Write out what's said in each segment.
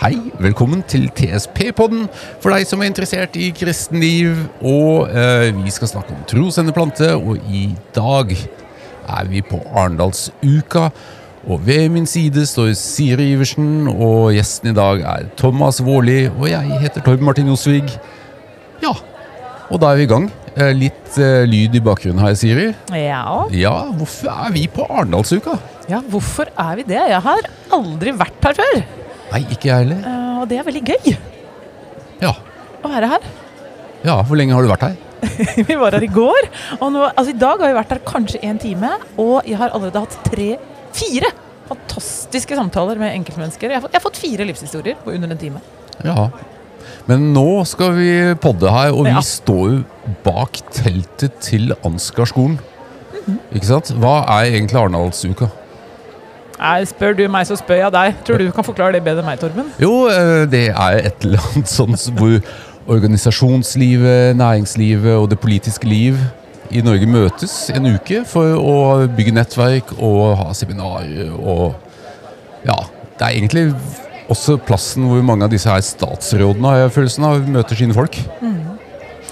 Hei, velkommen til TSP-podden for deg som er interessert i kristenliv. Og eh, vi skal snakke om trosendeplante og i dag er vi på Arendalsuka. Og ved min side står Siri Iversen, og gjesten i dag er Thomas Vårli. Og jeg heter Torben Martin Josvig. Ja, og da er vi i gang. Eh, litt eh, lyd i bakgrunnen her, Siri. Ja. Ja, hvorfor er vi på Arendalsuka? ja, hvorfor er vi det? Jeg har aldri vært her før. Nei, ikke jeg heller. Uh, og det er veldig gøy Ja. å være her. ja, hvor lenge har du vært her? vi var her i går. Og nå, altså I dag har vi vært her kanskje en time, og jeg har allerede hatt tre, fire fantastiske samtaler med enkeltmennesker. Jeg har, fått, jeg har fått fire livshistorier på under en time. Ja. Men nå skal vi podde her, og Ja. vi står jo bak teltet til Ansgar skolen Ikke sant? Hva er egentlig Arendalsuka? Nei, spør du meg, så spør jeg deg. Tror du kan forklare det bedre enn meg, Torben? Jo, eh, det er et eller annet sånn hvor organisasjonslivet, næringslivet og det politiske liv i Norge møtes en uke for å bygge nettverk og ha seminarer og Ja, det er egentlig også plassen hvor mange av disse her statsrådene har jeg følelsen av møter sine folk.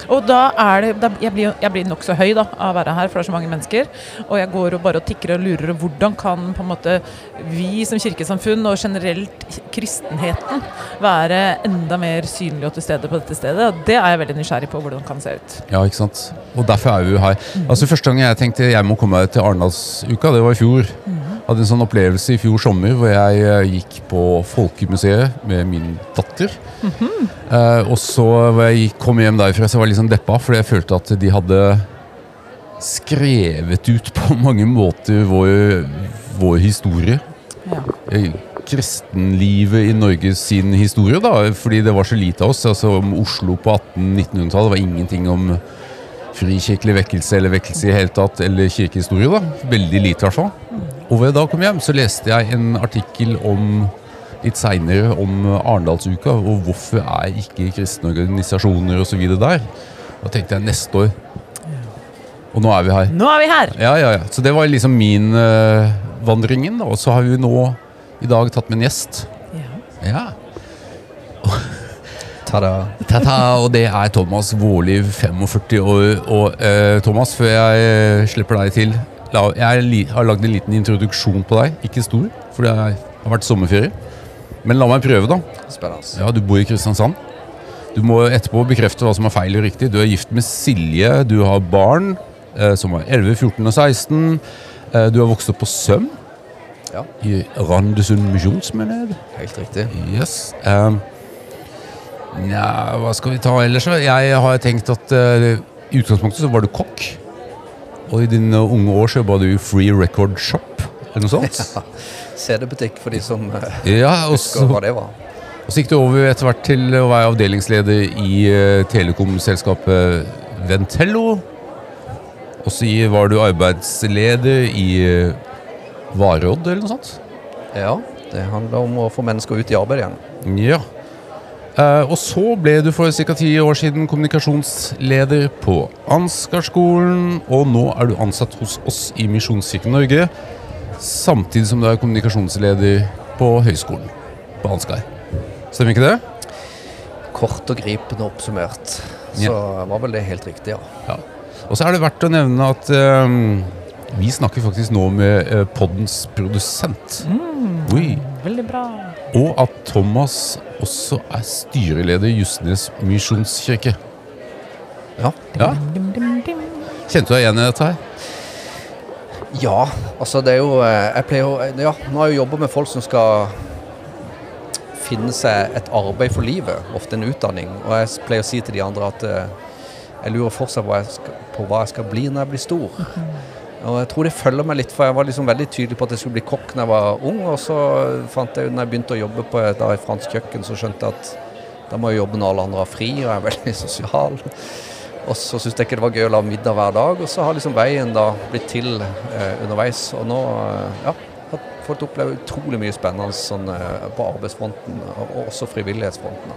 Og da er det, da, Jeg blir, jeg blir nokså høy da, av å være her, for det er så mange mennesker. Og jeg går og bare og tikker og lurer. og Hvordan kan på en måte vi som kirkesamfunn og generelt kristenheten være enda mer synlig og til stede på dette stedet? Og det er jeg veldig nysgjerrig på hvordan det kan se ut. Ja, ikke sant? Og derfor er vi her. Altså Første gang jeg tenkte jeg må komme til Arendalsuka, det var i fjor. Hadde en sånn opplevelse i fjor sommer hvor jeg eh, gikk på Folkemuseet med min datter. Eh, og så hvor jeg kom hjem derfra, så var jeg litt sånn deppa, fordi jeg følte at de hadde skrevet ut på mange måter vår, vår historie. Ja. Eh, kristenlivet i Norge sin historie, da, fordi det var så lite av oss. Altså om Oslo på 1800-1900-tallet var ingenting om frikirkelig vekkelse eller vekkelse i hele tatt, eller kirkehistorie. da. Veldig lite, i hvert fall. Og hvor jeg da kom hjem, så leste jeg en artikkel om litt seinere om Arendalsuka, og hvorfor er ikke kristne organisasjoner osv. der. Da tenkte jeg neste år. Og nå er vi her. Nå er vi her! Ja, ja, ja. Så det var liksom min uh, vandringen. da. Og så har vi nå i dag tatt med en gjest. Ja. Ja. Ta-da. Ta-ta, og det er Thomas Vårliv, 45 år. Og uh, Thomas, før jeg uh, slipper deg til Jeg har lagd en liten introduksjon på deg. Ikke stor, for det har vært sommerferie. Men la meg prøve, da. Spennende. Ja, Du bor i Kristiansand. Du må etterpå bekrefte hva som er feil og riktig. Du er gift med Silje, du har barn eh, som er 11, 14 og 16. Eh, du har vokst opp på Søm Ja, i Randesund misjonsmenighet. helt riktig. Yes. Ja, hva skal vi ta ellers? Jeg har tenkt at eh, i utgangspunktet så var du kokk. Og i dine unge år så jobba du i Free Record Shop, eller noe sånt. Ja. CD-butikk for de som eh, Ja, også, husker hva det var. og så gikk du over etter hvert til å være avdelingsleder i uh, telekomselskapet Ventello. Og så var du arbeidsleder i uh, Varodd, eller noe sånt. Ja, det handler om å få mennesker ut i arbeid igjen. Ja. Eh, og så ble du for ca. ti år siden kommunikasjonsleder på Ansgarskolen, og nå er du ansatt hos oss i Misjonskirken Norge, samtidig som du er kommunikasjonsleder på høyskolen på Ansgar. Stemmer ikke det? Kort og gripende oppsummert. Så var vel det helt riktig, ja. Ja. Og så er det verdt å nevne at um, vi snakker faktisk nå med uh, poddens produsent. Oi. Veldig bra. Og at Thomas også er styreleder i Justnes misjonskirke. Ja, Ja. Kjente du deg igjen i dette her? ja altså det er jo eh, Jeg pleier jo Ja, nå har jeg jo jobba med folk som skal finne seg et arbeid for livet, ofte en utdanning. Og jeg pleier å si til de andre at eh, jeg lurer fortsatt på hva jeg skal, på hva jeg skal bli når jeg blir stor. Og jeg tror det følger meg litt, for jeg var liksom veldig tydelig på at jeg skulle bli kokk når jeg var ung. Og så fant jeg, når jeg begynte å jobbe på et da, i fransk kjøkken, så skjønte jeg at da må jeg jobbe når alle andre har fri, og jeg er veldig sosial. Og så syntes jeg ikke det var gøy å lage middag hver dag, og så har liksom veien da blitt til eh, underveis. Og nå eh, ja, har fått oppleve utrolig mye spennende sånn, eh, på arbeidsfronten, og også frivillighetsfronten.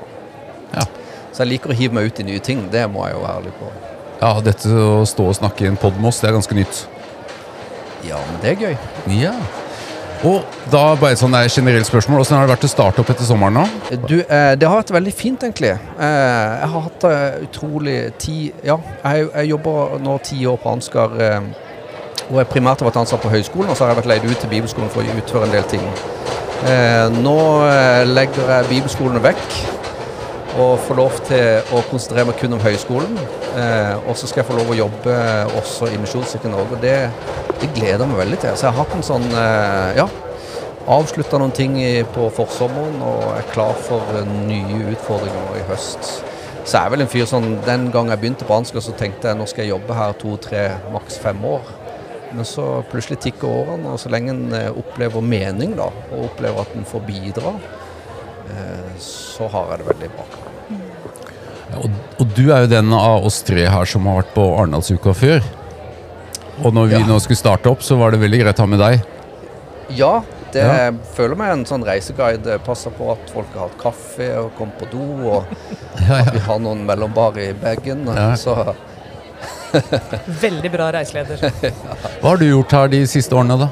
Ja. Så jeg liker å hive meg ut i nye ting, det må jeg jo være ærlig på. Ja, dette å stå og snakke i en pod med oss, det er ganske nytt. Ja, men det er gøy. Ja. Og da bare et sånn generelt spørsmål. Hvordan har det vært å starte opp etter sommeren nå? Du, eh, det har vært veldig fint, egentlig. Eh, jeg har hatt eh, utrolig tid Ja, jeg, jeg jobber nå ti år på Ansgar. Eh, og jeg primært har vært ansatt på høyskolen, og så har jeg vært leid ut til bibelskolen for å utføre en del ting. Eh, nå eh, legger jeg bibelskolen vekk og får lov til å konsentrere meg kun om høyskolen. Eh, og så skal jeg få lov å jobbe også i Misjonskirken Norge. og det, det gleder meg veldig til. Så jeg har hatt en sånn eh, ja, avslutta noen ting på forsommeren og er klar for eh, nye utfordringer i høst. Så jeg er vel en fyr sånn Den gang jeg begynte på Ansgar, så tenkte jeg nå skal jeg jobbe her to-tre, maks fem år. Men så plutselig tikker årene, og så lenge en eh, opplever mening, da, og opplever at en får bidra, så har jeg det veldig bra. Og, og du er jo den av oss tre her som har vært på Arendalsuka før. Og når vi Ja. nå skulle starte opp, så var det veldig greit å ha med deg. Ja, det Ja. føler meg en sånn reiseguide. Passer på at folk har hatt kaffe og kommet på do, og Ja, at vi har noen mellombar i bagen. Ja. Så Veldig bra reiseleder. Hva har du gjort her de siste årene, da?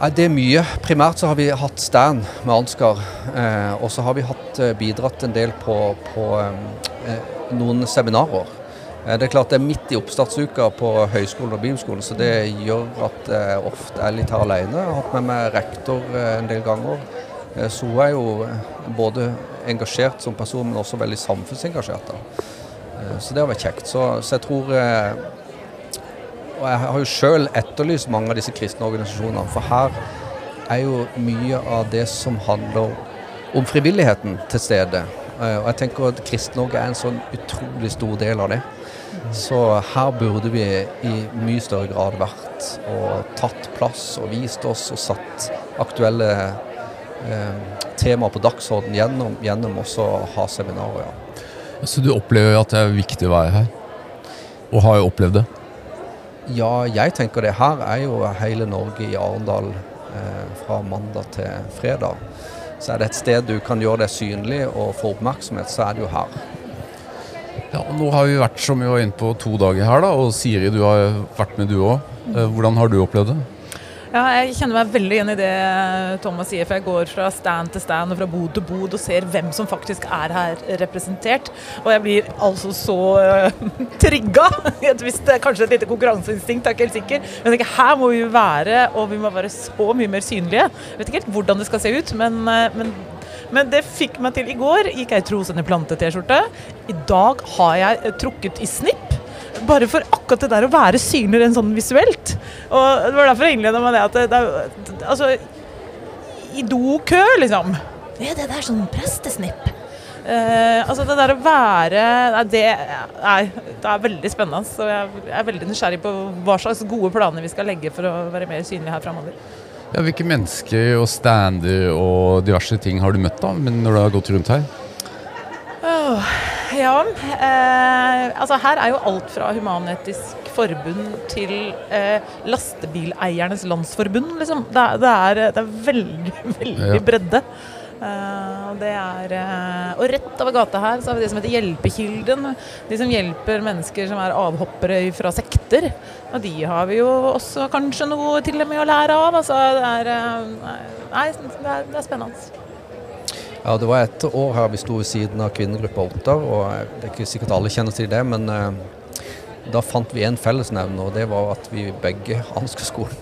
Nei, det er mye. Primært så har vi hatt stand med Ansgar. Eh, og så har vi hatt, eh, bidratt en del på, på eh, noen seminarer. Eh, det er klart det er midt i oppstartsuka på høyskolen og bibelskolen, så det gjør at jeg ofte er litt her alene. Jeg har hatt med meg rektor eh, en del ganger. Eh, så er jo eh, både engasjert som person, men også veldig samfunnsengasjert. Da. Eh, så det har vært kjekt. Så, så jeg tror eh, og jeg har jo sjøl etterlyst mange av disse kristne organisasjonene, for her er jo mye av det som handler om frivilligheten til stede. Eh, Og jeg tenker at Kristen-Norge er en sånn utrolig stor del av det. Så her burde vi i mye større grad vært og tatt plass og vist oss og satt aktuelle eh, temaer på dagsorden gjennom, gjennom også å ha seminarer. Ja. Så du opplever at det er viktig å være her? Og har jo opplevd det? Ja, jeg tenker det. Her er jo hele Norge i Arendal eh, fra mandag til fredag. Så er det et sted du kan gjøre deg synlig og få oppmerksomhet, så er det jo her. Ja, og Nå har vi vært som vi var inne på to dager her, da, og Siri, du har vært med du òg. Hvordan har du opplevd det? Ja, jeg kjenner meg veldig igjen i det Thomas sier, for jeg går fra stand til stand og fra bod til bod og ser hvem som faktisk er her representert. Og jeg blir altså så uh, trigga. Kanskje et lite konkurranseinstinkt, er ikke helt sikker. Men jeg tenker, her må vi være, og vi må være så mye mer synlige. Jeg vet ikke helt hvordan det skal se ut, men, eh, men men det fikk meg til i går. Gikk jeg i Trosende plante-T-skjorte. I dag har jeg eh, trukket i snipp. Bare for akkurat det der å være synlig rent sånn visuelt. Og det var derfor jeg innleda med det at det, det, Altså, i dokø, liksom. Er det der sånn prestesnipp? Eh, altså det der å være Nei, det er, det er veldig spennende. Så jeg er veldig nysgjerrig på hva slags gode planer vi skal legge for å være mer synlige her framover. Ja, Hvilke mennesker og stander og diverse ting har du møtt da, men når du har gått rundt her? Oh, ja, eh, altså her er jo alt fra Human-Etisk Forbund til eh, Lastebileiernes Landsforbund, liksom. Det, det, er, det er veldig, veldig Ja. bredde. Eh, og er eh, Og rett over gata her så har vi det som heter Hjelpekilden. De som hjelper mennesker som er avhoppere fra sekter. Og de har vi jo også kanskje noe til og med å lære av. Altså, det er, eh, nei, det er, det er spennende. Ja, Det var et år her vi sto ved siden av kvinnegruppa Ottar, og det er ikke sikkert alle kjenner til det, men da fant vi en fellesnevner, og det var at vi begge Ansgar-skolen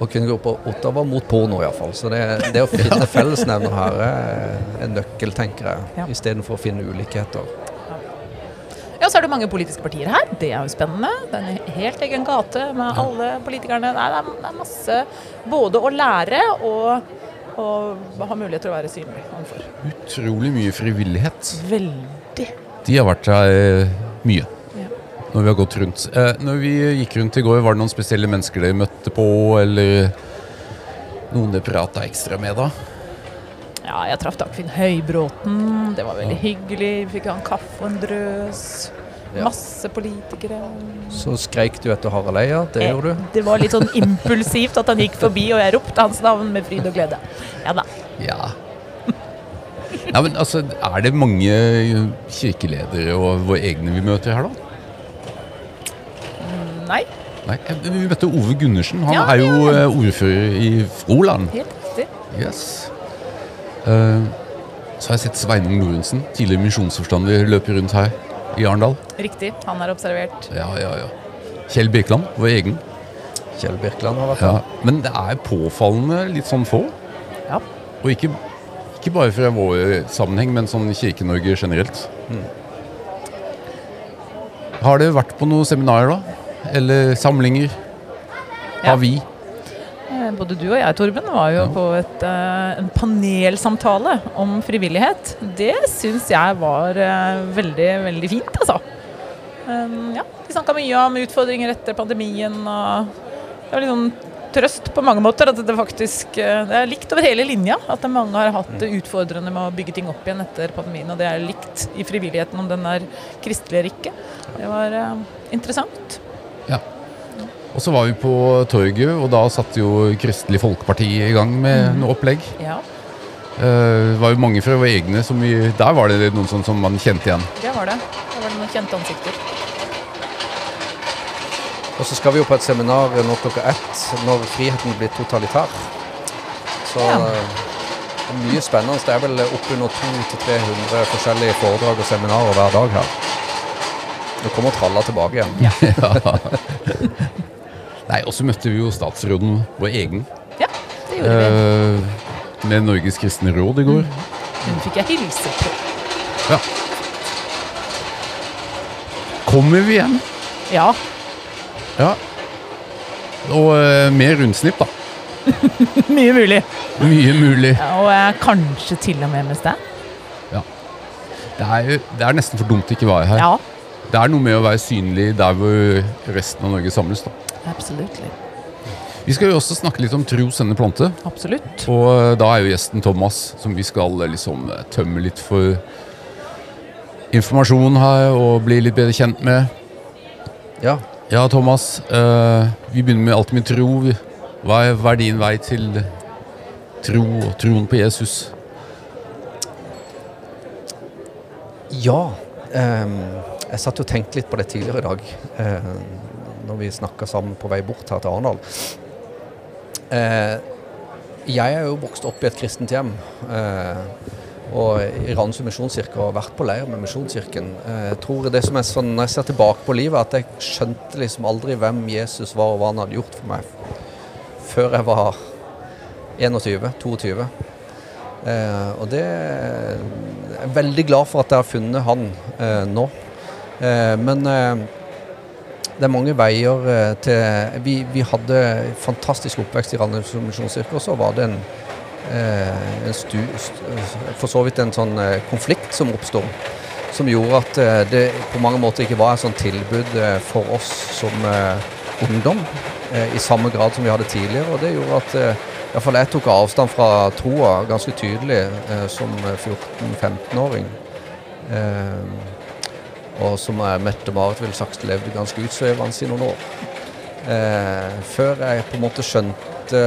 og, kunne gå på Ottawa mot porno, iallfall. Så det, det å finne fellesnevner her er en nøkkel, tenker jeg, Ja. istedenfor å finne ulikheter. Ja, så er det mange politiske partier her. Det er jo spennende. Det er en helt egen gate med alle politikerne. Nei, det, er, det er masse både å lære og, og ha mulighet til å være synlig overfor. Utrolig mye frivillighet. Veldig. De har vært her eh, mye. Når vi har gått rundt. Eh, når vi gikk rundt i går, var det noen spesielle mennesker dere møtte på, eller noen dere prata ekstra med da? Ja, jeg traff Dagfinn Høybråten. Det var veldig hyggelig. Vi fikk ha en kaffe og en drøs. Ja. Masse politikere. Så skreik du etter Harald Eia, det gjorde du. Det var litt sånn impulsivt at han gikk forbi, og jeg ropte hans navn med fryd og glede. Ja da. Ja. Ja, men altså, Er det mange kirkeledere og våre egne vi møter her, da? Nei. Nei, eh, vi møtte Ove Gundersen. Han Ja, er jo eh, ordfører i Froland. Helt riktig. Yes. Uh, så har jeg sett Sveinung Lorentzen, tidligere misjonsforstander, løpe rundt her i Arendal. Riktig. Han er observert. Ja, ja, ja. Kjell Birkeland, vår egen. Kjell Birkeland har vært Ja. Men det er påfallende litt sånn få. Ja. Og ikke, ikke bare fra vår sammenheng, men sånn Kirke-Norge generelt. Har dere vært på noen seminarer, da? Eller samlinger? Har vi? Eh, Både du og jeg, Torben, var jo Ja. på et, eh, en panelsamtale om frivillighet. Det syns jeg var eh, veldig, veldig fint, altså. Um, ja, vi snakka mye om utfordringer etter pandemien og det var litt sånn trøst på mange måter. At det faktisk Det er likt over hele linja. At mange har hatt det utfordrende med å bygge ting opp igjen etter pandemien. Og det er likt i frivilligheten om den er kristelig eller ikke. Det var interessant. Ja. Og så var vi på torget, og da satte jo Kristelig Folkeparti i gang med noe opplegg. Ja, Eh, Det var jo mange fra våre egne som vi Der var det noen sånn som man kjente igjen. det var det. Det var det noen kjente ansikter. Og så skal vi jo på et seminar nå klokka ett, når friheten blir totalitær. Så Ja. eh, det er mye spennende. Det er vel oppunder 200-300 forskjellige foredrag og seminarer hver dag her. Nå kommer tralla tilbake igjen. Nei, og så møtte vi jo statsråden, vår egen, Ja, det gjorde vi. eh, med Norges kristne råd i går. Hun fikk jeg hilse på. Ja. Kommer vi hjem? Ja, Ja. Og eh, mer rundsnipp, da. mye mulig. Mye mulig. Ja, og eh, kanskje til og med med sted. Det er, jo- det er nesten for dumt å ikke være her. Ja, Det er noe med å være synlig der hvor resten av Norge samles. da. absolutt. Vi skal jo også snakke litt om tro sender plante. Absolutt. Og eh, da er jo gjesten Thomas, som vi skal eh, liksom eh, tømme litt for informasjon her og bli litt bedre kjent med. Ja. Ja, Thomas. eh, vi begynner med alt med tro. Hva er, hva er din vei til tro og troen på Jesus? Ja. ehm, jeg satt og tenkte litt på det tidligere i dag, eh, når vi snakka sammen på vei bort her til Arendal. Eh, jeg er jo vokst opp i et kristent hjem. Eh, og i Randesund misjonskirke og vært på leir med Misjonskirken. Eh, jeg tror det som er sånn, Når jeg ser tilbake på livet, at jeg skjønte liksom aldri hvem Jesus var og hva han hadde gjort for meg før jeg var 21-22. Eh, og det Jeg er veldig glad for at jeg har funnet han eh, nå. Eh, men eh, det er mange veier eh, til vi, vi hadde fantastisk oppvekst i Randesund misjonskirke, og så var det en, en stu, for så vidt en sånn konflikt som oppstod. Som gjorde at det på mange måter ikke var et sånt tilbud for oss som ungdom i samme grad som vi hadde tidligere. Og det gjorde at eh, i hvert fall jeg tok avstand fra troa ganske tydelig som 14-15-åring. Eh, og som Mette-Marit ville sagt levde ganske utsvevende i noen år. Eh, før jeg på en måte skjønte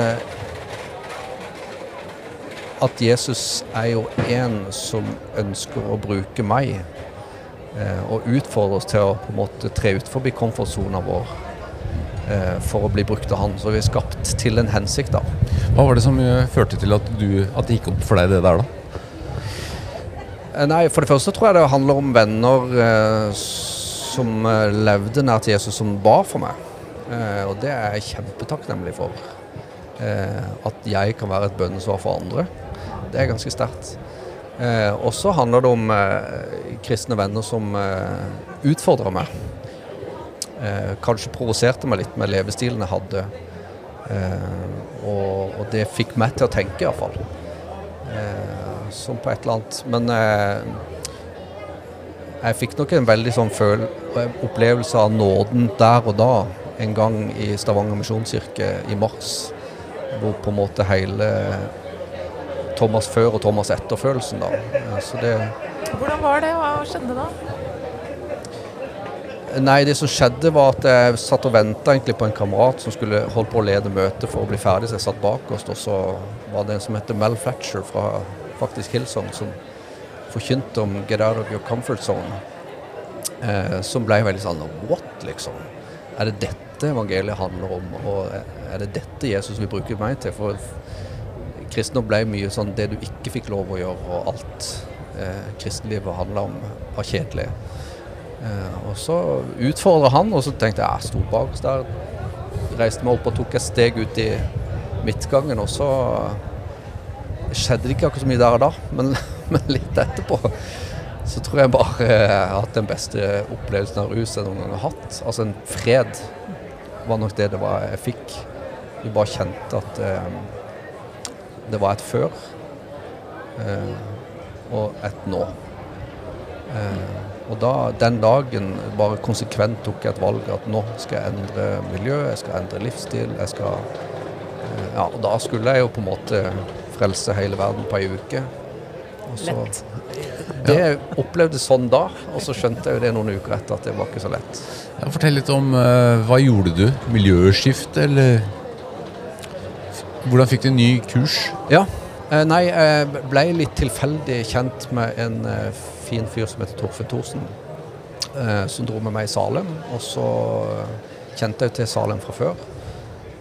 at Jesus er jo en som ønsker å bruke meg. Eh, og utfordre oss til å på en måte tre ut forbi komfortsona vår eh, for å bli brukt av han. Så vi er skapt til en hensikt, da. Hva var det som eh, førte til at, du, at det gikk opp for deg, det der, da? Eh, Nei, For det første tror jeg det handler om venner eh, som levde nær til Jesus, som ba for meg. Eh, og det er jeg kjempetakknemlig for. Eh, at jeg kan være et bønnesvar for andre. Det er ganske sterkt. Eh, og så handler det om eh, kristne venner som eh, utfordrer meg. Eh, kanskje provoserte meg litt med levestilen jeg hadde. Eh, og, og det fikk meg til å tenke, iallfall. Eh, som på et eller annet Men eh, jeg fikk nok en veldig sånn føl opplevelse av nåden der og da, en gang i Stavanger misjonskirke i mars. Hvor på en måte hele Thomas før og Thomas etter-følelsen, da. Så det Hvordan var det? Hva skjedde da? Nei, det som skjedde var at jeg satt og venta på en kamerat som skulle holde på å lede møtet for å bli ferdig, så jeg satt bakerst, og så var det en som heter Mel Fletcher fra faktisk Hillsong, som forkynte om 'get out of your comfort zone'. Eh, som ble veldig sånn What, liksom? Er det dette evangeliet handler om, og er det dette Jesus vil bruke meg til? For kristendom ble mye sånn det du ikke fikk lov å gjøre, og alt eh, kristenlivet handla om, var kjedelig. Eh, og så utfordra han, og så tenkte jeg jeg sto bakerst der. Reiste meg opp og tok et steg ut i midtgangen, og så skjedde det ikke akkurat så mye der og da, men, men litt etterpå så tror jeg bare jeg har hatt den beste opplevelsen av rus jeg noen gang har hatt. Altså en fred var nok det det var jeg fikk. Vi bare kjente at eh, det var et før eh, og et nå. Eh, og da, den dagen bare konsekvent tok jeg et valg at nå skal jeg endre miljø, jeg skal endre livsstil. jeg skal... Eh, ja, og da skulle jeg jo på en måte frelse hele verden på ei uke. Og så, Lett. Det opplevdes sånn da, og så skjønte jeg jo det noen uker etter at det var ikke så lett. Ja, fortell litt om uh, hva gjorde du? Miljøskifte, eller Hvordan fikk du en ny kurs? Ja. uh, nei, jeg ble litt tilfeldig kjent med en uh, fin fyr som heter Torfinn Thorsen, eh, som dro med meg i Salem. Og så kjente jeg til Salem fra før.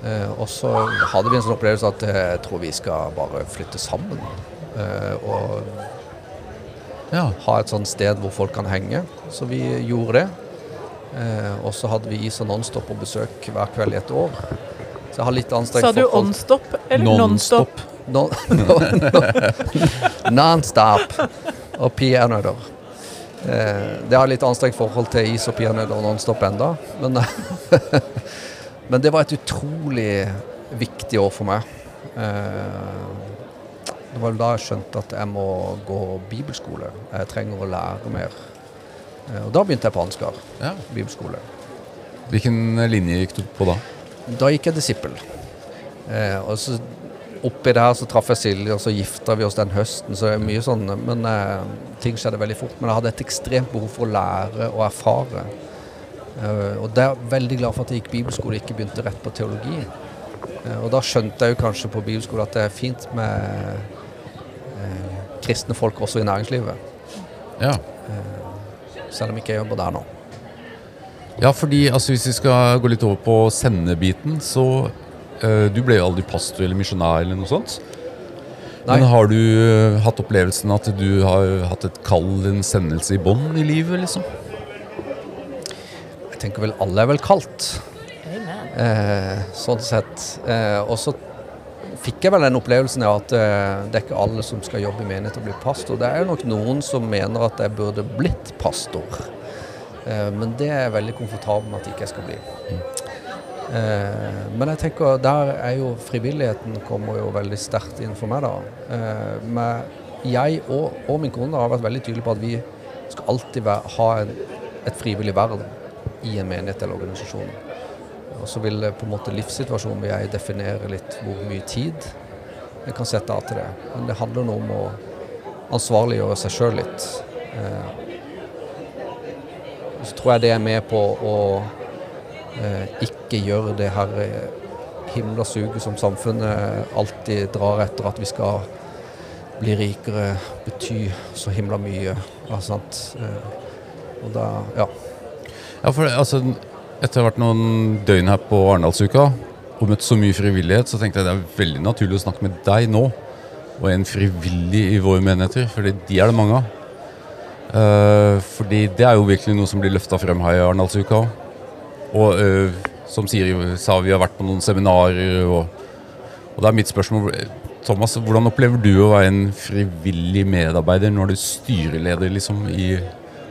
Eh, og så hadde vi en sånn opplevelse at eh, jeg tror vi skal bare flytte sammen. Eh, og Ja. ha et sånt sted hvor folk kan henge. Så vi gjorde det. Eh, og så hadde vi Is og Nonstop på besøk hver kveld i et år. Så jeg har litt anstrengt Sa du on-stop eller Non-stop. non-stop? No, no, no. Non-stop og peanøtter. Eh, det har litt anstrengt forhold til is og peanøtter og non-stop enda, men, men det var et utrolig viktig år for meg. Eh, det var da jeg skjønte at jeg må gå bibelskole. Jeg trenger å lære mer. Eh, og da begynte jeg på Ansgar ja. bibelskole. Hvilken linje gikk du på da? Da gikk jeg disippel. Eh, og så oppi det her så traff jeg Silje, og så gifta vi oss den høsten. Så det er mye sånn, men eh, ting skjedde veldig fort. Men jeg hadde et ekstremt behov for å lære og erfare. Eh, og det er jeg veldig glad for at jeg gikk bibelskole, ikke begynte rett på teologi. Eh, og da skjønte jeg jo kanskje på bibelskole at det er fint med eh, kristne folk også i næringslivet. Ja. Selv om ikke jeg jobber der nå. Ja, fordi altså, hvis vi skal gå litt over på sendebiten, så uh, Du ble jo aldri pastor eller misjonær eller noe sånt. Nei. Men har du uh, hatt opplevelsen at du har hatt et kall, en sendelse i bånn i livet, liksom? Jeg tenker vel alle er vel kalt. Eh, sånn sett. Eh, og så fikk jeg vel den opplevelsen av at eh, det er ikke alle som skal jobbe i menighet og bli pastor. Det er jo nok noen som mener at jeg burde blitt pastor. Eh, men det er jeg veldig komfortabel med at jeg ikke skal bli. Eh, men jeg tenker der er jo frivilligheten kommer jo veldig sterkt inn for meg, da. Eh, med, jeg og, og min kone har vært veldig tydelige på at vi skal alltid være, ha en, et frivillig vern i en menighet eller organisasjon. Og så vil på en måte livssituasjonen vil jeg definere litt hvor mye tid jeg kan sette av til det. Men det handler nå om å ansvarliggjøre seg sjøl litt. Eh, så tror jeg det er med på å eh, ikke gjøre det her eh, himla suget som samfunnet alltid drar etter at vi skal bli rikere, bety så himla mye. Ja, sant? Og da, ja. Ja, for altså, etter å ha vært noen døgn her på Arendalsuka og møtt så mye frivillighet, så tenkte jeg det er veldig naturlig å snakke med deg nå. Og en frivillig i våre menigheter, for de er det mange av. Uh, fordi det er jo virkelig noe som blir løfta frem her i Arendalsuka. Og uh, som Siri sa, vi har vært på noen seminarer, og, og da er mitt spørsmål Thomas, hvordan opplever du å være en frivillig medarbeider? Nå er du styreleder liksom i,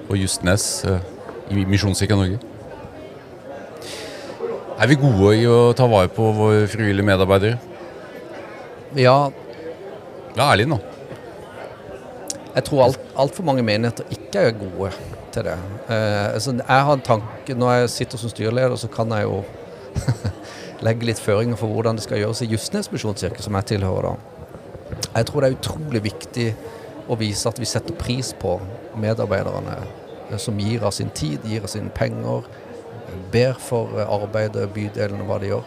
på Justnes eh, i Misjonskirka Norge. Er vi gode i å ta vare på våre frivillige medarbeidere? ja, Vær ærlig nå. Jeg tror alt, altfor mange menigheter ikke er gode til det. Eh, altså, jeg har en tanke, Når jeg sitter som styreleder, så kan jeg jo legge litt føringer for hvordan det skal gjøres i Justnes misjonskirke, som jeg tilhører. da. Jeg tror det er utrolig viktig å vise at vi setter pris på medarbeiderne som gir av sin tid, gir av sine penger, ber for eh, arbeidet, bydelen og hva de gjør.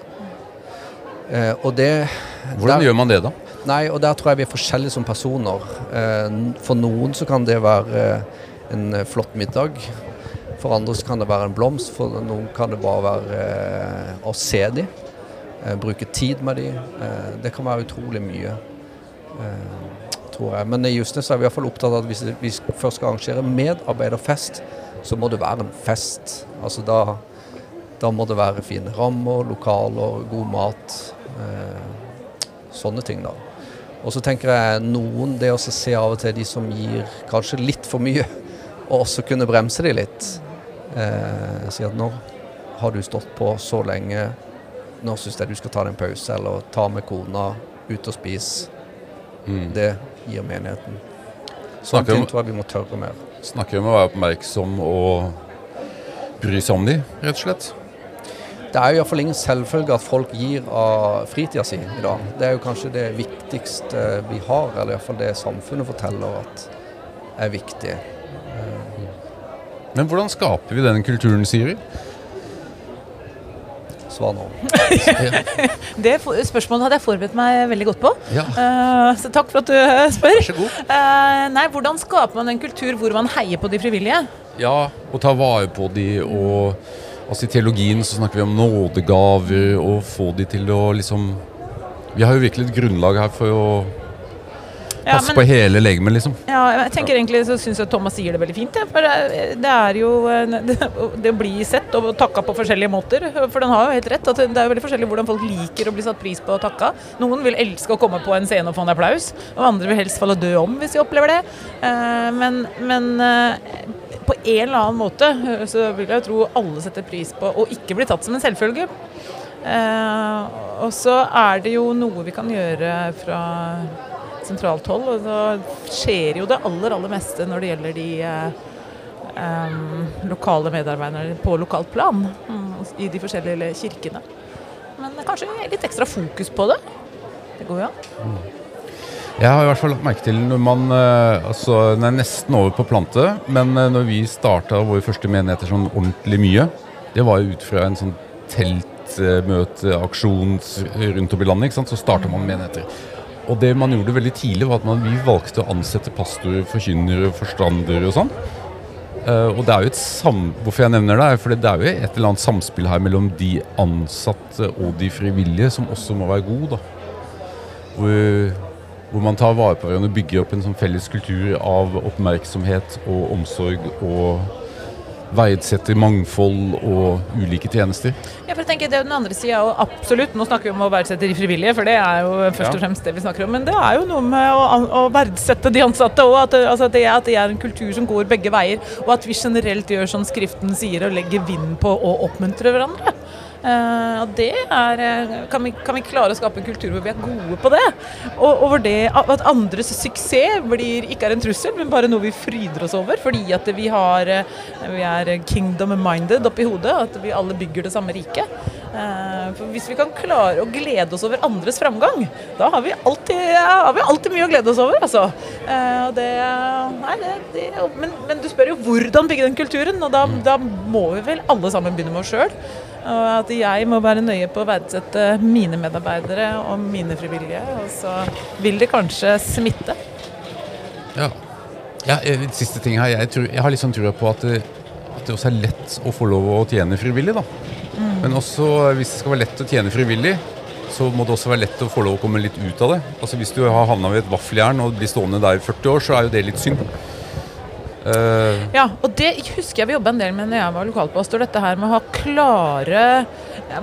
Eh, og det Hvordan der- gjør man det, da? Nei, og der tror jeg vi er forskjellige som personer. Eh, For noen så kan det være eh, en eh, flott middag. For andre så kan det være en blomst, for noen kan det bare være eh, å se dem. Eh, bruke tid med dem. Eh, det kan være utrolig mye, eh, tror jeg. Men i Justnes er vi i fall opptatt av at hvis vi først skal arrangere medarbeiderfest, så må det være en fest. Altså da, da må det være fine rammer, lokaler, god mat. Eh, sånne ting, da. Og så tenker jeg noen Det å se av og til de som gir kanskje litt for mye, og også kunne bremse de litt. Eh, si at nå har du stått på så lenge, nå syns jeg du skal ta deg en pause, eller ta med kona, ut og spise. Mm. Det gir menigheten. Snakker tror jeg vi må tørre mer. Snakker om å være oppmerksom og bry seg om de, rett og slett. Det er jo iallfall ingen selvfølge at folk gir av fritida si i dag. Det er jo kanskje det viktigste vi har, eller iallfall det samfunnet forteller at er viktig. Men hvordan skaper vi den kulturen, Siri? Svar nå. Det spørsmålet hadde jeg forberedt meg veldig godt på. Ja, Uh, så takk for at du eh, spør. vær så god. Uh, nei, Hvordan skaper man en kultur hvor man heier på de frivillige? Ja, og ta vare på de og Altså I teologien så snakker vi om nådegaver og få de til å liksom Vi har jo virkelig et grunnlag her for å passe men- på hele legemet, liksom. Ja, jeg tenker egentlig så syns jeg Thomas sier det veldig fint. For det, det er jo det, det å bli sett og takka på forskjellige måter. For den har jo helt rett. at Det er jo veldig forskjellig hvordan folk liker å bli satt pris på og takka. Noen vil elske å komme på en scene og få en applaus, og andre vil helst falle død om hvis de opplever det. Eh, Men, men eh, på en eller annen måte eh, så vil jeg tro alle setter pris på å ikke bli tatt som en selvfølge. Og så er det jo noe vi kan gjøre fra sentralt hold. Og så skjer jo det aller, aller meste når det gjelder de em, lokale medarbeiderne på lokalt plan mm, i de forskjellige kirkene. Men kanskje litt ekstra fokus på det. Det går jo an. Jeg har i hvert fall lagt merke til når man eh, Altså, den er nesten over på plante, men når vi starta våre første menigheter sånn ordentlig mye, det var jo ut fra en sånn teltmøteaksjon rundt om i landet, ikke sant, så starta man menigheter. Og det man gjorde veldig tidlig, var at man, vi valgte å ansette pastorer, forkynnere, forstandere og sånn. Uh, og det er jo et sam... Hvorfor jeg nevner det, er fordi det er jo et eller annet samspill her mellom de ansatte og de frivillige, som også må være god, da. Hvor, hvor man tar vare på hverandre og bygger opp en sånn felles kultur av oppmerksomhet og omsorg og verdsetter mangfold og ulike tjenester. Ja, for jeg tenker det er jo Den andre sida og absolutt, nå snakker vi om å verdsette de frivillige, for det er jo først Ja. og fremst det vi snakker om. Men det er jo noe med å, å verdsette de ansatte òg. At, altså, det er- at det er en kultur som går begge veier. Og at vi generelt gjør som Skriften sier, og legger vind på å oppmuntre hverandre. Eh, og det er, eh, kan, vi, kan vi klare å skape en kultur hvor vi er gode på det? Og, og det, at andres suksess blir, ikke er en trussel, men bare noe vi fryder oss over. Fordi at vi, har, eh, vi er kingdom-minded oppi hodet. At vi alle bygger det samme riket. For hvis vi kan klare å glede oss over andres framgang, da har vi alltid, har vi alltid mye å glede oss over. Altså. Det, nei, det, det, men, men du spør jo hvordan bygge den kulturen, og da, da må vi vel alle sammen begynne med oss sjøl. Og at jeg må være nøye på å verdsette mine medarbeidere og mine frivillige. Og så vil det kanskje smitte. Ja. ja eh, siste ting her. Jeg, tror, jeg har litt sånn trua på at det, at det også er lett å få lov å tjene frivillig. da. Men også eh, hvis det skal være lett å tjene frivillig, så må det også være lett å få lov å komme litt ut av det. Altså Hvis du har havna ved et vaffeljern og blir stående der i 40 år, så er jo det litt synd. Eh, Ja, og det husker jeg vi jobba en del med når jeg var lokalpastor. Dette her med å ha klare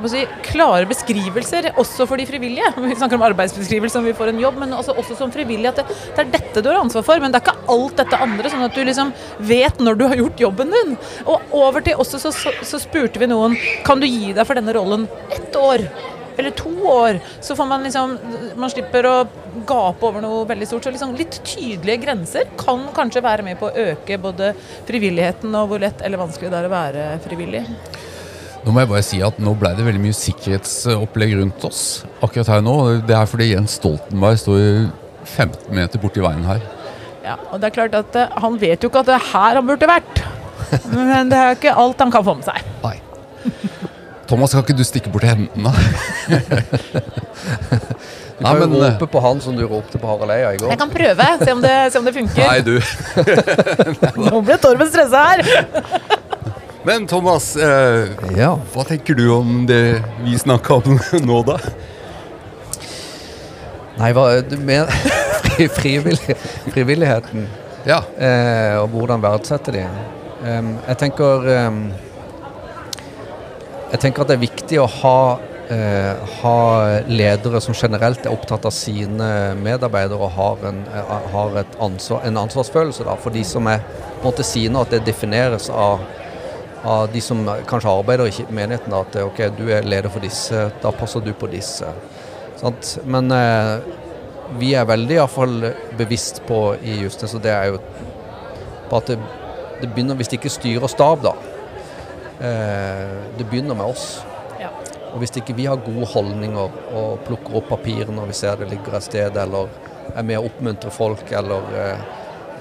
si, klare beskrivelser også for de frivillige. Vi snakker om arbeidsbeskrivelse om vi får en jobb, men også, også som frivillig at det, det er dette du har ansvar for. Men det er ikke alt dette andre, sånn at du liksom vet når du har gjort jobben din. Og over til også så, så, så spurte vi noen kan du gi deg for denne rollen ett år. Eller to år, så får man liksom Man slipper å gape over noe veldig stort. Så liksom litt tydelige grenser kan kanskje være med på å øke både frivilligheten og hvor lett eller vanskelig det er å være frivillig. Nå må jeg bare si at nå ble det veldig mye sikkerhetsopplegg rundt oss akkurat her nå. Det er fordi Jens Stoltenberg står 15 meter borti veien her. Ja, og det er klart at eh, Han vet jo ikke at det er her han burde vært. Men det er jo ikke alt han kan få med seg. Nei. Thomas, kan ikke du stikke bort til hendene? Du kan jo men, jo rope på han som du ropte på Harald Eia i går. Jeg kan prøve, se om det, se om det funker. Nei, du. Nå ble Torben stressa her! Men Thomas, eh, Ja. hva tenker du om det vi snakka om nå, da? Nei, hva du mener fri, frivillig, Frivilligheten Ja. eh, og hvordan verdsette de. Um, jeg tenker em, Jeg tenker at det er viktig å ha, eh, ha ledere som generelt er opptatt av sine medarbeidere og har en, eh, har ansvar, en ansvarsfølelse da, for de som er på en måte sine, at det defineres av, av de som kanskje arbeider i menigheten. Da, at ok, du er leder for disse, da passer du på disse. Sant? Men eh, vi er veldig i hvert fall bevisst på i Justnes, og det er jo på at det, det begynner, hvis det ikke styrer stab, da Det begynner med oss. Ja. Og hvis ikke vi har gode holdninger og plukker opp papirene når vi ser det ligger et sted, eller er med å oppmuntre folk, eller eh,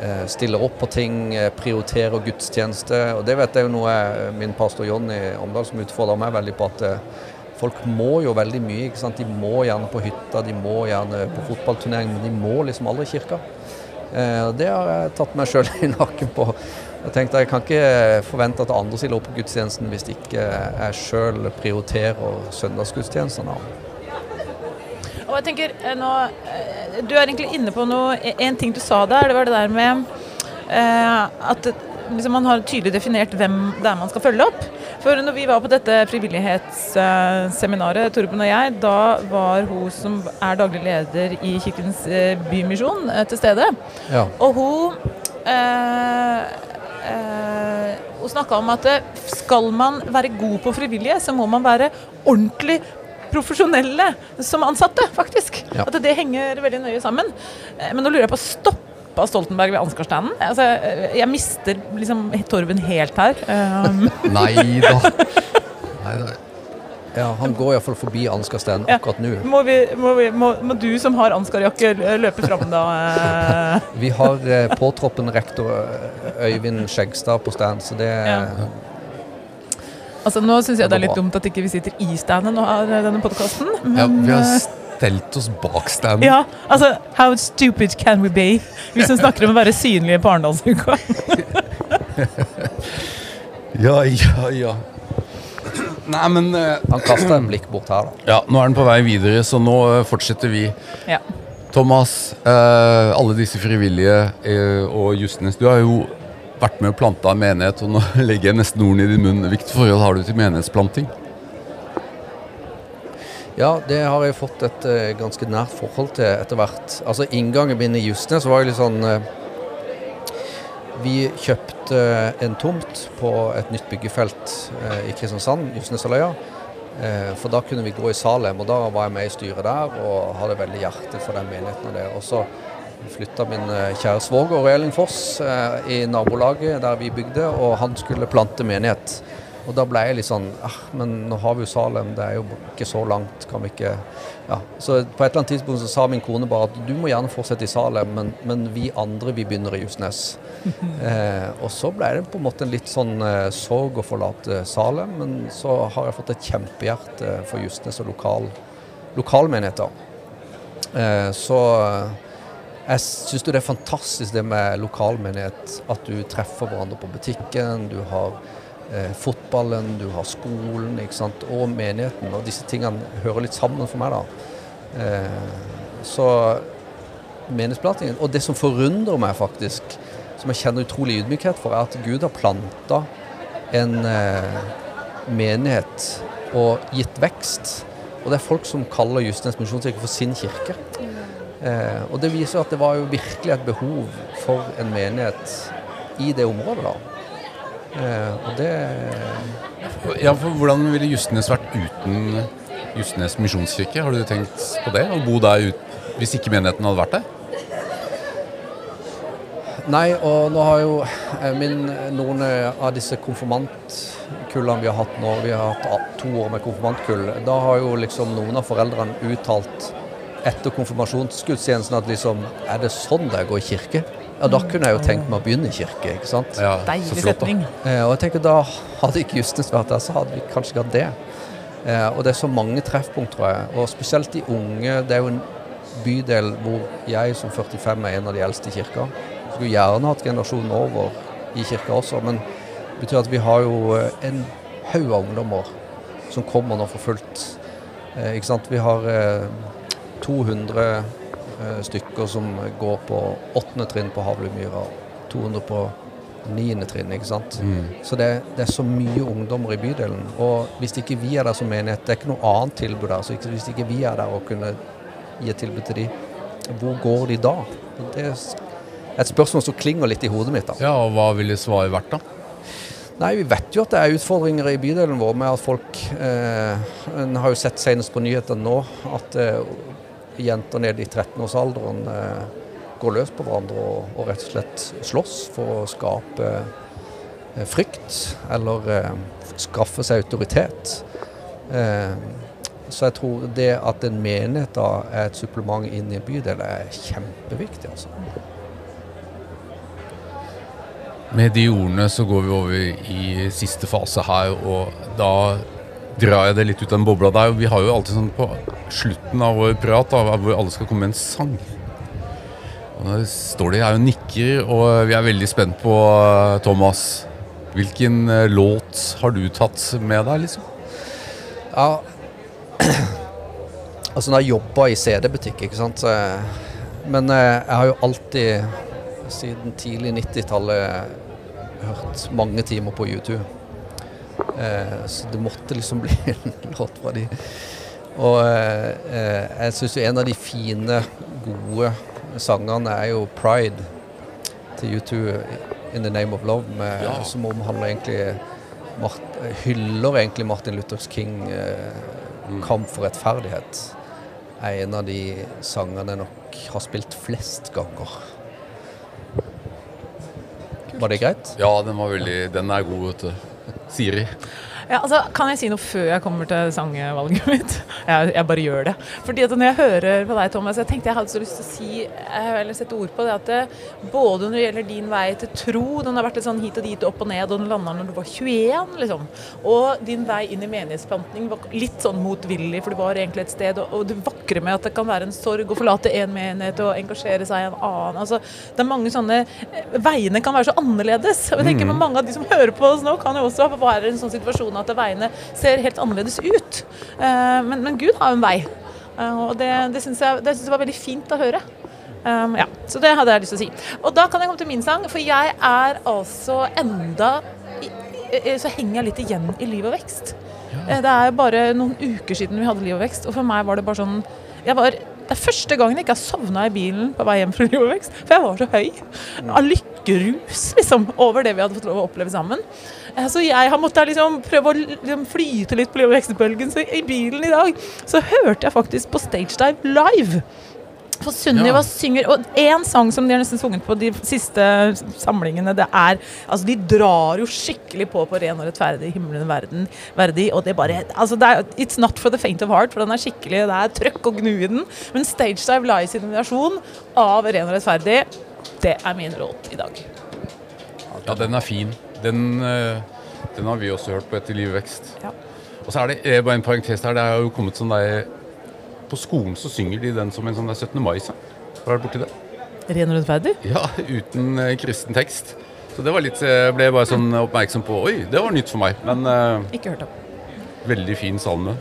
eh, stiller opp på ting, eh, prioriterer gudstjeneste. Og det vet jeg jo noe eh, min pastor Jonny Omdal som utfordrer meg veldig på at eh, folk må jo veldig mye. ikke sant? De må gjerne på hytta, de må gjerne på fotballturnering, men de må liksom aldri i kirka. Eh, og det har jeg tatt meg sjøl i nakken på. Jeg tenkte Jeg kan ikke forvente at andre stiller opp på gudstjenesten hvis ikke jeg sjøl prioriterer søndagsgudstjenestene. Og jeg tenker, eh, nå, eh, Du er egentlig inne på noe En ting du sa der, det var det der med eh, at liksom, man har tydelig definert hvem det er man skal følge opp. For når vi var på dette frivillighetsseminaret, Torben og jeg, da var hun som er daglig leder i Kirkens eh, Bymisjon, til stede. Ja. Og hun eh, eh, Hun snakka om at eh, skal man være god på frivillige, så må man være ordentlig profesjonelle som ansatte, faktisk. Ja. At det henger veldig nøye sammen. Eh, Men nå lurer jeg på Stoppa Stoltenberg ved Ansgarstanden? Altså, jeg mister liksom Torben helt her. Um, Nei da. Ja, Han går iallfall forbi Ansgarsteinen Ja. akkurat nå. må, vi, må, vi, må, må du som har Ansgar-jakke løpe fram da? eh? Vi har eh, påtroppende rektor eh, Øyvind Skjegstad på stand, så det Ja. Altså, nå syns jeg det er litt dumt at ikke vi sitter i standet og har denne podkasten. Ja, vi har eh, stelt oss bak standen. Ja, altså How stupid can we be? Vi som snakker om å være synlige på Arendalsuka. Ja, ja, ja. Nei, men uh, Han kasta en blikk bort her, da. Ja, nå er den på vei videre, så nå eh, fortsetter vi. Ja. Thomas, uh, alle disse frivillige og Justnes, du har jo vært med å plante en menighet, og nå legger jeg nesten ordene i din munn. Hvilket forhold har du til menighetsplanting? Ja, det har jeg fått et ganske nært forhold til etter hvert. Altså Inngangen min i Justnes var jo litt sånn Vi kjøpte en tomt på et nytt byggefelt eh, i Kristiansand, Justnesaløya. Eh, for da kunne vi gå i Salem, og da var jeg med i styret der og hadde veldig hjerte for den menigheten. og. Og så flytta min eh, kjære svoger Elin Foss eh, i nabolaget der vi bygde, og han skulle plante menighet. Og da ble jeg litt sånn ah, Men nå har vi jo Salem, det er jo ikke så langt. Kan vi ikke Ja. Så på et eller annet tidspunkt så sa min kone bare at du må gjerne fortsette i Salem, men, men vi andre vi begynner i Justnes. eh, og så ble det på en måte en litt sånn eh, sorg å forlate Salem, men så har jeg fått et kjempehjerte for Justnes og lokal, lokalmenigheter. Eh, så jeg syns det er fantastisk det med lokalmenighet. At du treffer hverandre på butikken. Du har eh, fotballen, du har skolen ikke sant? og menigheten. Og disse tingene hører litt sammen for meg. da. Eh, så menighetsplantingen Og det som forundrer meg faktisk, som jeg kjenner utrolig ydmykhet for, er at Gud har planta en eh, menighet og gitt vekst. Og det er folk som kaller Justnes misjonskirke for sin kirke. Eh, og det viser at det var jo virkelig et behov for en menighet i det området. da. Eh, og det Ja, for Hvordan ville Justnes vært uten Justnes misjonskirke? Har du tenkt på det? Å bo der ut, hvis ikke menigheten hadde vært der? Nei, og nå har jo eh, min, noen eh, av disse konfirmantkullene vi har hatt nå, vi har hatt to år med konfirmantkull, da har jo liksom noen av foreldrene uttalt etter konfirmasjonsgudstjenesten at liksom Er det sånn det er å gå i kirke? Ja, da kunne jeg jo tenkt meg å begynne i kirke, ikke sant? Ja, Deilig setning. Eh, og jeg tenker da hadde ikke Justnes vært der, så hadde vi kanskje ikke hatt det. Eh, og det er så mange treffpunkt, tror jeg. Og spesielt de unge. Det er jo en bydel hvor jeg som 45 er en av de eldste i kirka. Skulle gjerne hatt generasjonen over i kirka også, men Det betyr at vi har jo eh, en haug av ungdommer som kommer nå for fullt. Eh, ikke sant? Vi har eh, 200 eh, stykker som går på åttende trinn på Havlemyra. 200 på niende trinn, ikke sant. Mm. Så det, det er så mye ungdommer i bydelen. Og hvis ikke vi er der som menighet, det er ikke noe annet tilbud der. Så hvis ikke vi er der og kunne gi et tilbud til de, hvor går de da? Det et spørsmål som klinger litt i hodet mitt. da. Ja, og Hva ville svaret vært, da? Nei, Vi vet jo at det er utfordringer i bydelen vår med at folk eh, En har jo sett senest på nyhetene nå at eh, jenter ned i 13-årsalderen eh, går løs på hverandre og, og rett og slett slåss for å skape eh, frykt eller eh, skaffe seg autoritet. Eh, så jeg tror det at en menighet da er et supplement inn i en bydel, er kjempeviktig. altså. Med de ordene så går vi over i siste fase her, og da drar jeg det litt ut av den bobla der. Vi har jo alltid sånn på slutten av vår prat da, hvor alle skal komme med en sang. Og nå står de her og nikker, og vi er veldig spent på eh, Thomas. Hvilken eh, låt har du tatt med deg, liksom? Ja Altså når jeg jobba i CD-butikk, ikke sant Men eh, jeg har jo alltid siden tidlig 90-tallet hørt mange timer på YouTube. Eh, så det måtte liksom bli en låt fra de. Og eh, jeg syns jo en av de fine, gode sangene er jo 'Pride' til U2 in the name of love, med, Ja. som omhandler egentlig Mart, hyller egentlig Martin Luthers King eh, kamp for rettferdighet. Er en av de sangene jeg nok har spilt flest ganger. Var det greit? Ja, den var veldig Den er god, vet du. Siri. Ja, altså, kan jeg si noe før jeg kommer til sangvalget mitt? Jeg, jeg bare gjør det. Fordi at når jeg hører på deg, Thomas, jeg tenkte jeg hadde så lyst til å si, eh, eller sette ord på det, at det, både når det gjelder din vei til tro, den har vært litt sånn hit og dit, opp og ned, og den landa når du var 21, liksom, og din vei inn i menighetsplanting var litt sånn motvillig, for du var egentlig et sted, og, og det vakre med at det kan være en sorg å forlate en menighet og engasjere seg i en annen. Altså, det er mange sånne eh, Veiene kan være så annerledes. Og jeg tenker Mm. Mange av de som hører på oss nå, kan jo også være i en sånn situasjon at veiene ser helt annerledes ut. Eh, men, men Gud har jo en vei, Eh, og det, det syns jeg, det synes jeg var veldig fint å høre. Um, ja, Så det hadde jeg lyst til å si. Og da kan jeg komme til min sang, for jeg er altså enda Så henger jeg litt igjen i Liv og vekst. Ja. Det er bare noen uker siden vi hadde Liv og vekst, og for meg var det bare sånn jeg var, Det er første gangen jeg ikke har sovna i bilen på vei hjem fra Liv og vekst, for jeg var så høy. Av lykkerus, liksom, over det vi hadde fått lov å oppleve sammen. Eh, Så jeg har måttet liksom prøve å liksom flyte litt på vekst-bølgen. Så i bilen i dag så hørte jeg faktisk på Stage Dive live. For Sunniva Ja. synger Og én sang som de har nesten sunget på de siste samlingene, det er Altså, de drar jo skikkelig på på ren og rettferdig himmelen verden verdig, og det bare Altså, det er It's not for the faint of heart, for den er skikkelig Det er trøkk og gnu i den, men Stage Dive Live sin av Ren og rettferdig, det er min råd i dag. Ja, den er fin. Den, eh, den har vi også hørt på etter Liv og vekst. Ja. Og så er det eh, bare en parentes her. Det er jo kommet sånn der På skolen så synger de den som en sånn der 17. mai-sang. Har du vært borti det? Ren og rettferdig? Ja, uten eh, kristen tekst. Så det var litt Jeg ble bare sånn oppmerksom på Oi, det var nytt for meg. Men Ikke hørt om. veldig fin salme.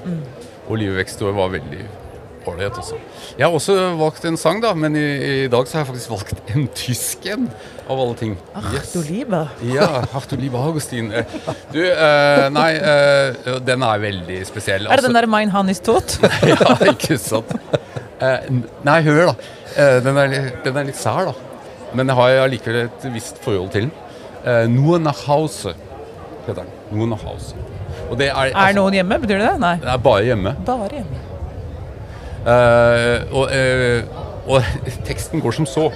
Og Livet vekst var veldig ålreit også. Jeg har også valgt en sang, da, men i, i dag så har jeg faktisk valgt en tysk en. Av alle ting. Ach, du liebe. Ja, ach du liebe Augustin. Eh, Du, eh, nei, eh, den er veldig spesiell. Er det den der Mein Han is tot? ja, ikke sant. Eh, nei, hør da. Eh, den, er, den er litt sær, da. Men jeg har allikevel et visst forhold til den. Eh, Nur nach Hause heter den. Nur nach Hause. Er, Er noen hjemme? Betyr det det? Nei. det er bare hjemme. Bare hjemme. Eh, og, eh, og teksten går som så.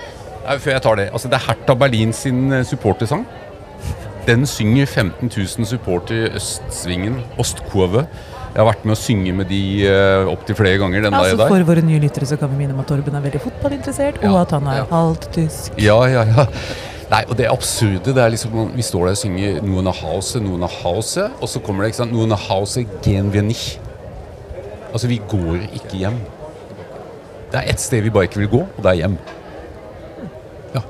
Før jeg tar det. Altså, det er Hertha Berlin sin eh, supportersang. Den synger 15 000 supporter i Østsvingen, Ostkurve. Jeg har vært med å synge med de uh, opptil flere ganger. den Altså, der. for våre nye lyttere så kan vi minne om at Torben er veldig fotballinteressert, og at han er ja. halvt tysk. Ja, ja, ja. Nei, og det absurde det er liksom Vi står der og synger 'Noen av Hause, noen av Hause', og så kommer det ikke sant 'Noen av Hause gehen wir nicht'. Altså, vi går ikke hjem. Det er ett sted vi bare ikke vil gå, og det er hjem. Ja.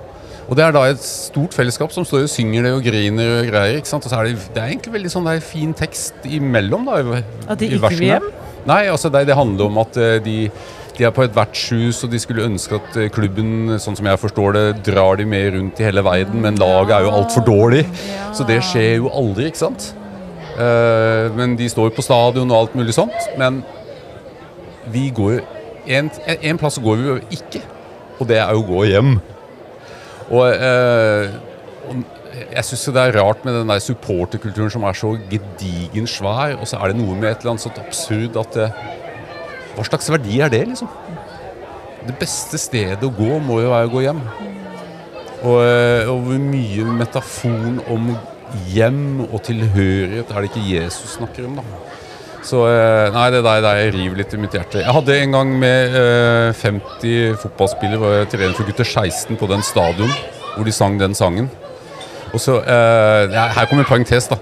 Og det er da et stort fellesskap som står og synger det og griner og greier. ikke sant? Og så er det, det er egentlig veldig sånn fin tekst imellom, da. i- At de ikke vil hjem? Nei, altså det, det handler om at eh, de, de er på et vertshus, og de skulle ønske at eh, klubben, sånn som jeg forstår det, drar de med rundt i hele verden, men laget er jo altfor dårlig. Så det skjer jo aldri, ikke sant? Eh, men de står jo på stadion og alt mulig sånt. Men vi går en, en plass går vi jo ikke, og det er jo å gå hjem. Og, eh, og jeg syns det er rart med den der supporterkulturen som er så gedigen svær, og så er det noe med et eller annet sånt absurd at det, Hva slags verdi er det, liksom? Det beste stedet å gå må jo være å gå hjem. Og, eh, og hvor mye metaforen om hjem og tilhørighet er det ikke Jesus snakker om, da. Så eh, nei, det der, der river litt i mitt hjerte. Jeg hadde en gang med eh, 50 fotballspillere var jeg trener for gutter 16 på den stadion hvor de sang den sangen. Og så, eh, Her kommer en parentes, da.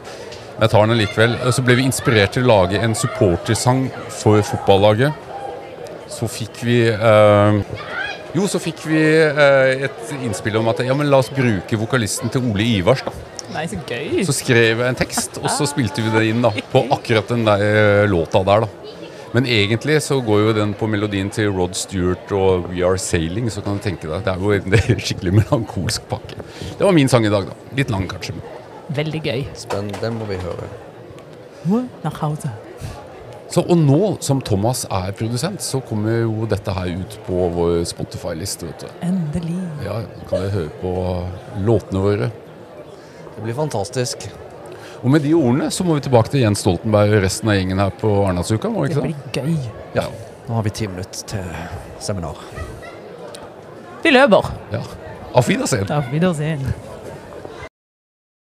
Jeg tar den likevel. Og så ble vi inspirert til å lage en supportersang for fotballaget. Så fikk vi eh, Jo, så fikk vi eh, et innspill om at ja, men la oss bruke vokalisten til Ole Ivars, da. Nei, så gøy. Så skrev jeg en tekst, og så spilte vi det inn da, på akkurat den der eh, låta der. da. Men egentlig så går jo den på melodien til Rod Stewart og We Are Sailing, så kan du tenke deg. Det er jo en er skikkelig melankolsk pakke. Det var min sang i dag, da. Litt lang, kanskje. Veldig gøy. Spennende. Den må vi høre. Så, og nå som Thomas er produsent, så kommer jo dette her ut på vår Spotify-liste. Endelig. Ja, kan dere høre på låtene våre. Det blir fantastisk. Og med de ordene så må vi tilbake til Jens Stoltenberg og resten av gjengen her på Arendalsuka. Det blir gøy. Ja. Nå har vi ti minutter til seminar. Vi løper. ja. Auf Wiedersehen. Auf Wiedersehen.